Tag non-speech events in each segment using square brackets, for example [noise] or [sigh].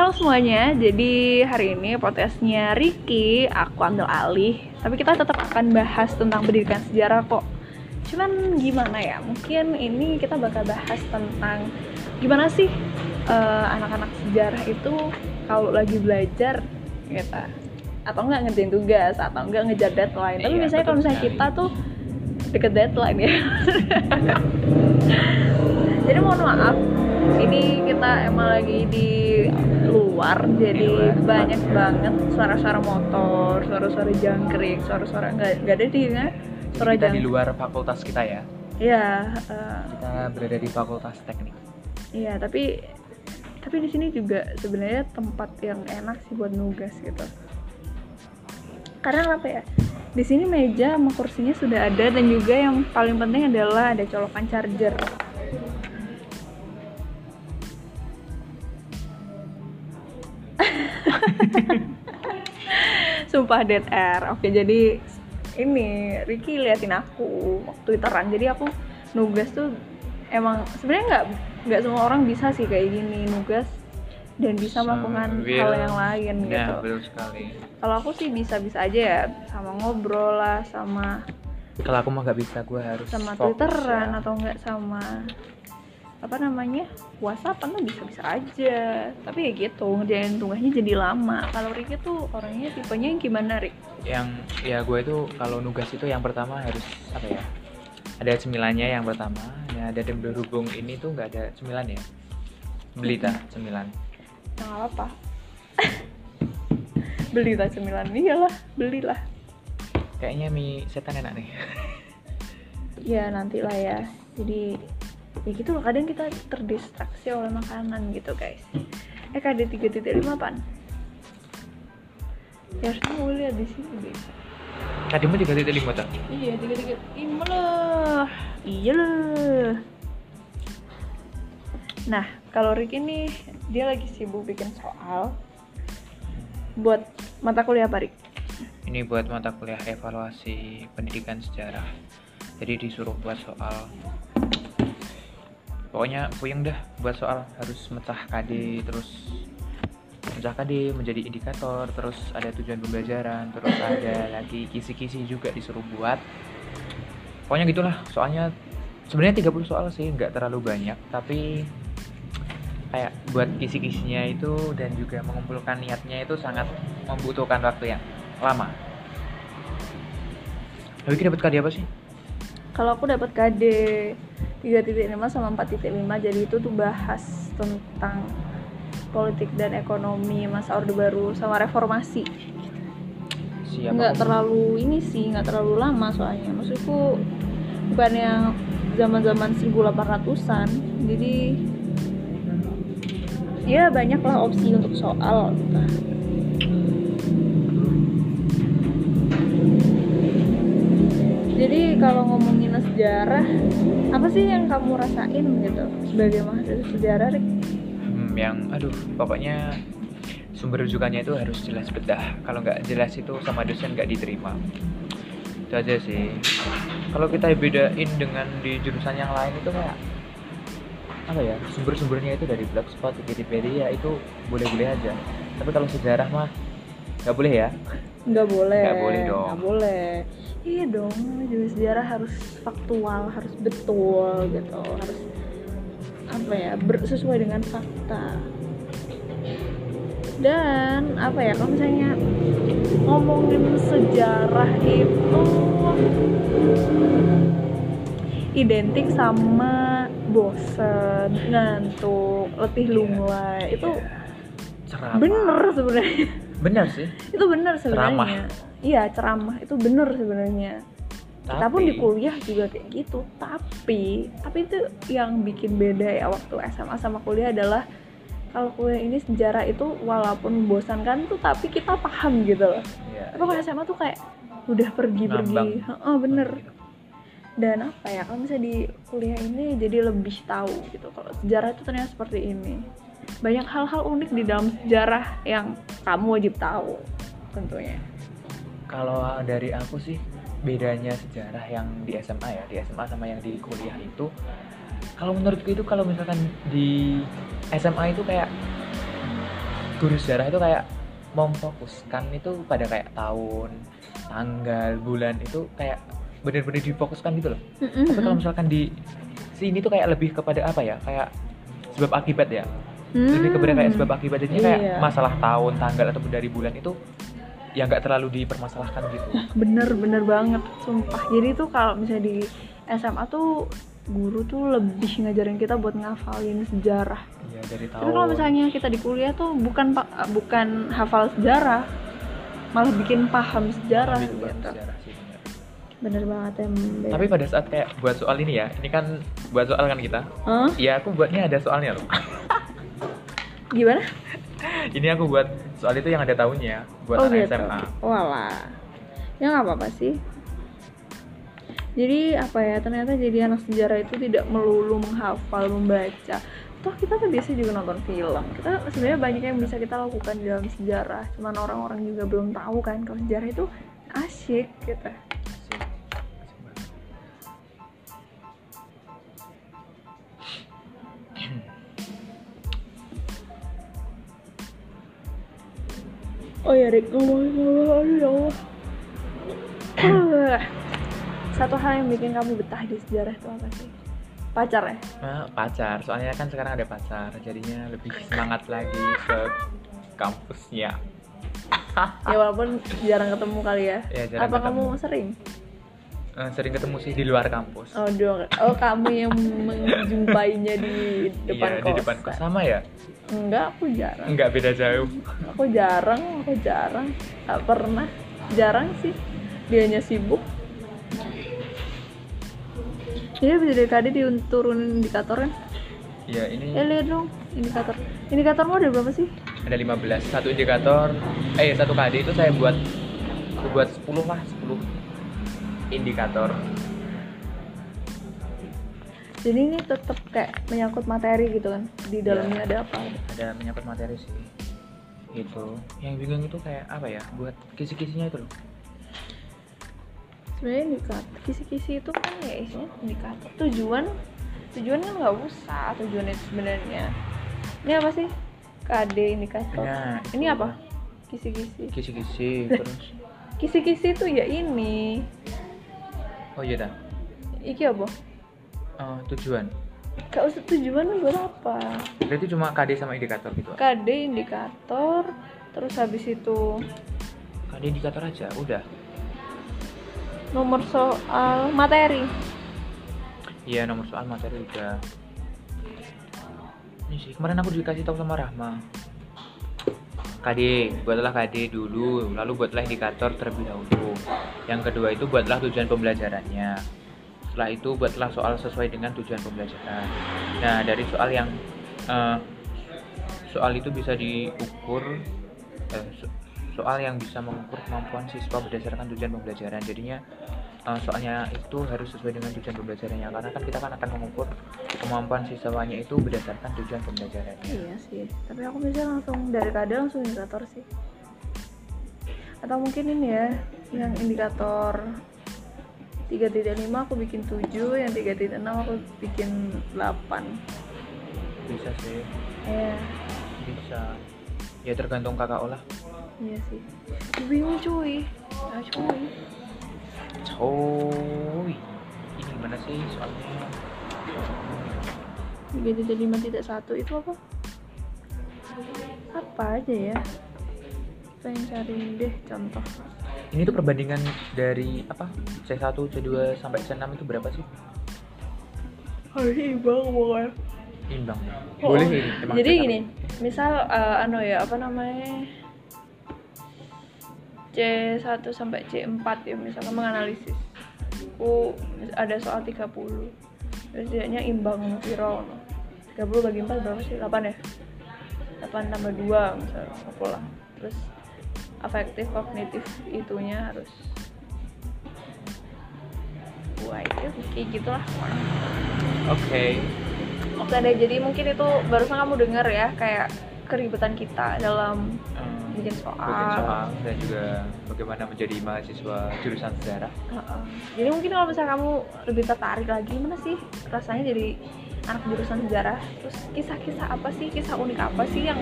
Halo semuanya, jadi hari ini podcastnya Ricky, aku ambil alih Tapi kita tetap akan bahas tentang pendidikan sejarah kok. Cuman gimana ya, mungkin ini kita bakal bahas tentang Gimana sih eh, anak-anak sejarah itu kalau lagi belajar gitu. Atau enggak ngerjain tugas, atau enggak ngejar deadline. Tapi Iya, biasanya kalau misalnya kita tuh deket deadline ya. [laughs] Jadi mohon maaf ini kita emang lagi di luar jadi Di luar. banyak banget suara-suara motor suara-suara jangkrik suara-suara nggak nggak ada di ya suara kita di jangkrik luar fakultas kita ya? Iya eh, kita berada di fakultas teknik. Iya tapi tapi di sini juga sebenarnya tempat yang enak sih buat nugas gitu. Karena apa ya? Di sini meja sama kursinya sudah ada dan juga yang paling penting adalah ada colokan charger Sumpah dead air. Oke, jadi ini Ricky liatin aku waktu twitteran. Jadi aku nugas tuh emang sebenarnya nggak nggak semua orang bisa sih kayak gini nugas dan bisa melakukan Sambil- hal yang lain ya gitu. betul sekali Kalau aku sih bisa-bisa aja ya sama ngobrol lah sama kalau aku mah nggak bisa gue harus sama fokus twitteran ya. atau enggak sama apa namanya WhatsApp kan bisa-bisa aja. Tapi ya gitu ngerjain tugasnya jadi lama. Kalau Ricky tuh orangnya tipenya yang gimana Rik? yang ya gue itu kalau nugas itu yang pertama harus apa ya ada cemilannya yang pertama. Ya ada dan berhubung ini tuh nggak ada cemilan ya? Belita cemilan. Nah, nggak apa [laughs] beli lah cemilan iyalah belilah. Kayaknya mie setan enak nih. Ya nanti lah ya. Jadi ya gitu loh kadang kita terdistraksi oleh makanan gitu guys eh KD 3.5 apaan? ya harusnya gue lihat di sini deh tadi mau tiga titik lima tuh Iya, tiga tiga lima lah. Iya lah. Nah, kalau Ricky nih dia lagi sibuk bikin soal buat mata kuliah apa Rik? ini buat mata kuliah evaluasi pendidikan sejarah jadi disuruh buat soal pokoknya puyeng dah buat soal harus mecah KD terus mecah KD menjadi indikator terus ada tujuan pembelajaran terus ada lagi kisi-kisi juga disuruh buat pokoknya gitulah soalnya sebenarnya 30 soal sih nggak terlalu banyak tapi kayak buat kisi-kisinya itu dan juga mengumpulkan niatnya itu sangat membutuhkan waktu yang lama. Tapi kita dapat KD apa sih? Kalau aku dapat KD 3.5 sama 4.5 jadi itu tuh bahas tentang politik dan ekonomi masa Orde Baru sama reformasi. Siapa? nggak terlalu ini sih nggak terlalu lama soalnya maksudku bukan yang zaman-zaman 1800-an jadi ya banyaklah opsi untuk soal jadi kalau ngomongin sejarah apa sih yang kamu rasain gitu sebagai mahasiswa sejarah Rik? Hmm, yang aduh pokoknya sumber rujukannya itu harus jelas bedah. Kalau nggak jelas itu sama dosen nggak diterima. Itu aja sih. Kalau kita bedain dengan di jurusan yang lain itu kayak apa ya sumber-sumbernya itu dari blogspot, Wikipedia itu boleh-boleh aja. Tapi kalau sejarah mah nggak boleh ya. nggak boleh Nggak boleh dong. nggak boleh iya dong juga sejarah harus faktual harus betul gitu harus apa ya ber- sesuai dengan fakta dan apa ya kalau misalnya ngomongin sejarah itu identik sama bosen ngantuk letih Iya. lunglai itu Ceramah. bener sebenarnya Bener sih. itu benar sebenarnya iya ceramah itu benar sebenarnya. Kita pun di kuliah juga kayak gitu. Tapi tapi itu yang bikin beda ya waktu SMA sama kuliah adalah kalau kuliah ini sejarah itu walaupun membosankan tuh tapi kita paham gitu loh. Iya, tapi kalau SMA tuh kayak udah pergi-pergi. Ngambang. Heeh, bener. Dan apa ya kalau misalnya di kuliah ini jadi lebih tahu gitu kalau sejarah itu ternyata seperti ini. Banyak hal-hal unik di dalam sejarah yang kamu wajib tahu tentunya Kalau dari aku sih bedanya sejarah yang di SMA ya, di SMA sama yang di kuliah itu kalau menurutku itu kalau misalkan di SMA itu kayak guru sejarah itu kayak memfokuskan itu pada kayak tahun tanggal bulan itu kayak benar-benar difokuskan gitu loh. Tapi kalau misalkan di sini tuh kayak lebih kepada apa ya kayak sebab akibat ya. Lebih kepada kayak sebab akibat. Jadinya kayak Iya. masalah tahun tanggal ataupun dari bulan itu ya nggak terlalu dipermasalahkan gitu. Bener bener banget sumpah. Jadi tuh kalau misalnya di SMA tuh guru tuh lebih ngajarin kita buat ngafalin sejarah. Iya dari tahun tapi kalau misalnya kita di kuliah tuh bukan bukan hafal sejarah malah bikin paham sejarah gitu. sejarah sih, bener. bener banget ya tapi pada saat kayak buat soal ini ya ini kan buat soal kan kita? Hah? ya aku buatnya ada soalnya loh. [laughs] Gimana [laughs] ini aku buat soal itu yang ada tahunnya buat oh anak gitu. SMA walah. Ya nggak apa-apa sih. Jadi apa ya ternyata jadi anak sejarah itu tidak melulu menghafal membaca. Toh kita kan biasa juga nonton film. Kita sebenarnya banyak yang bisa kita lakukan dalam sejarah. Cuman orang-orang juga belum tahu kan kalau sejarah itu asyik gitu oh ya Rick. Ngomongin ngomong aduh ya Allah. Ah. satu hal yang bikin kamu betah di sejarah itu apa sih? Pacar ya? Nah, pacar. Soalnya kan sekarang ada pacar jadinya lebih semangat lagi ke kampusnya. Ya walaupun jarang ketemu kali ya, Ya, jarang apa ketemu. kamu sering Eh, sering ketemu sih di luar kampus. Oh dong oh kamu yang menjumpainya di depan iya kos di depan kos sama ya? Enggak aku jarang. Nggak beda jauh. Aku jarang aku jarang. Tak pernah. Jarang sih. Dianya sibuk. Ini bisa dari tadi diturunin indikator kan Iya ini eh lihat dong indikator. Indikatormu ada berapa sih? Ada 15 satu indikator. Eh satu KD itu saya buat buat 10 lah 10 indikator. Jadi ini tetap kayak menyangkut materi gitu kan? Di dalamnya ada apa? Ada menyangkut materi sih. Itu yang bingung itu kayak apa ya? Buat kisi-kisinya itu loh. Sebenarnya indikator kisi-kisi itu kan ya isinya indikator. Tujuan tujuan kan nggak usah. Tujuan itu sebenarnya. Ini apa sih? KD indikator. Nah ini apa? kisi-kisi. Kisi-kisi terus? kisi-kisi itu ya ini oh iya dah iki apa? Eh, tujuan. Gak usah tujuan buat apa? Berarti cuma KD sama indikator gitu? KD indikator terus habis itu KD indikator aja udah. Nomor soal materi. Iya nomor soal materi udah. Ini sih kemarin aku dikasih tahu sama Rahma KD buatlah KD dulu lalu buatlah indikator terlebih dahulu. Yang kedua itu buatlah tujuan pembelajarannya. Setelah itu buatlah soal sesuai dengan tujuan pembelajaran. Nah dari soal yang eh, soal itu bisa diukur so- soal yang bisa mengukur kemampuan siswa berdasarkan tujuan pembelajaran. Jadinya eh, soalnya itu harus sesuai dengan tujuan pembelajarannya. Karena kan kita kan akan mengukur kemampuan siswanya itu berdasarkan tujuan pembelajarannya. Iya sih tapi aku bisa langsung dari KD langsung indikator sih. Atau mungkin ini ya yang indikator 3.5 aku bikin 7 yang 3.6 aku bikin 8 bisa sih. Ya bisa. Ya tergantung kakak olah. Iya sih. Bingung cuy. Ah cuy coy. Ini gimana sih soalnya? 3.5.1 itu apa? Apa aja ya? Pengen cari deh contoh. Ini tuh perbandingan dari apa? C1 C2 sampai C6 itu berapa sih? Hari imbang pokoknya. Imbang. Oh, boleh ini emang jadi C1. gini misal eh, anu ya apa namanya C1 sampai C4 ya misalkan menganalisis. Aku ada soal 30 terus dia imbang piro no. 30 bagi 4 berapa sih? 8 ya? 8 tambah 2 misalnya aku lah terus afektif kognitif itunya harus wah itu kayak gitulah. Oke. Oke deh, jadi mungkin itu barusan kamu dengar ya kayak keribetan kita dalam Hmm, bikin soal. bikin soal dan juga bagaimana menjadi mahasiswa jurusan sejarah. Jadi mungkin kalau misalnya kamu lebih tertarik lagi, gimana sih rasanya jadi anak jurusan sejarah? Terus kisah-kisah apa sih, kisah unik apa sih yang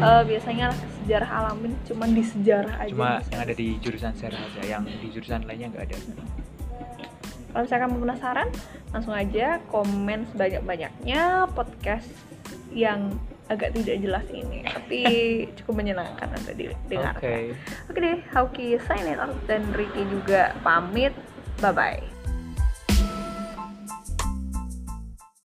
eh, biasanya sejarah alamin cuman di sejarah aja cuma bisa. yang ada di jurusan sejarah aja yang di jurusan lainnya nggak ada kalau misalkan mau penasaran langsung aja komen sebanyak-banyaknya podcast yang agak tidak jelas ini tapi cukup menyenangkan untuk didengarkan. Oke. Oke deh Hauki sign it out dan Ricky juga pamit. Bye bye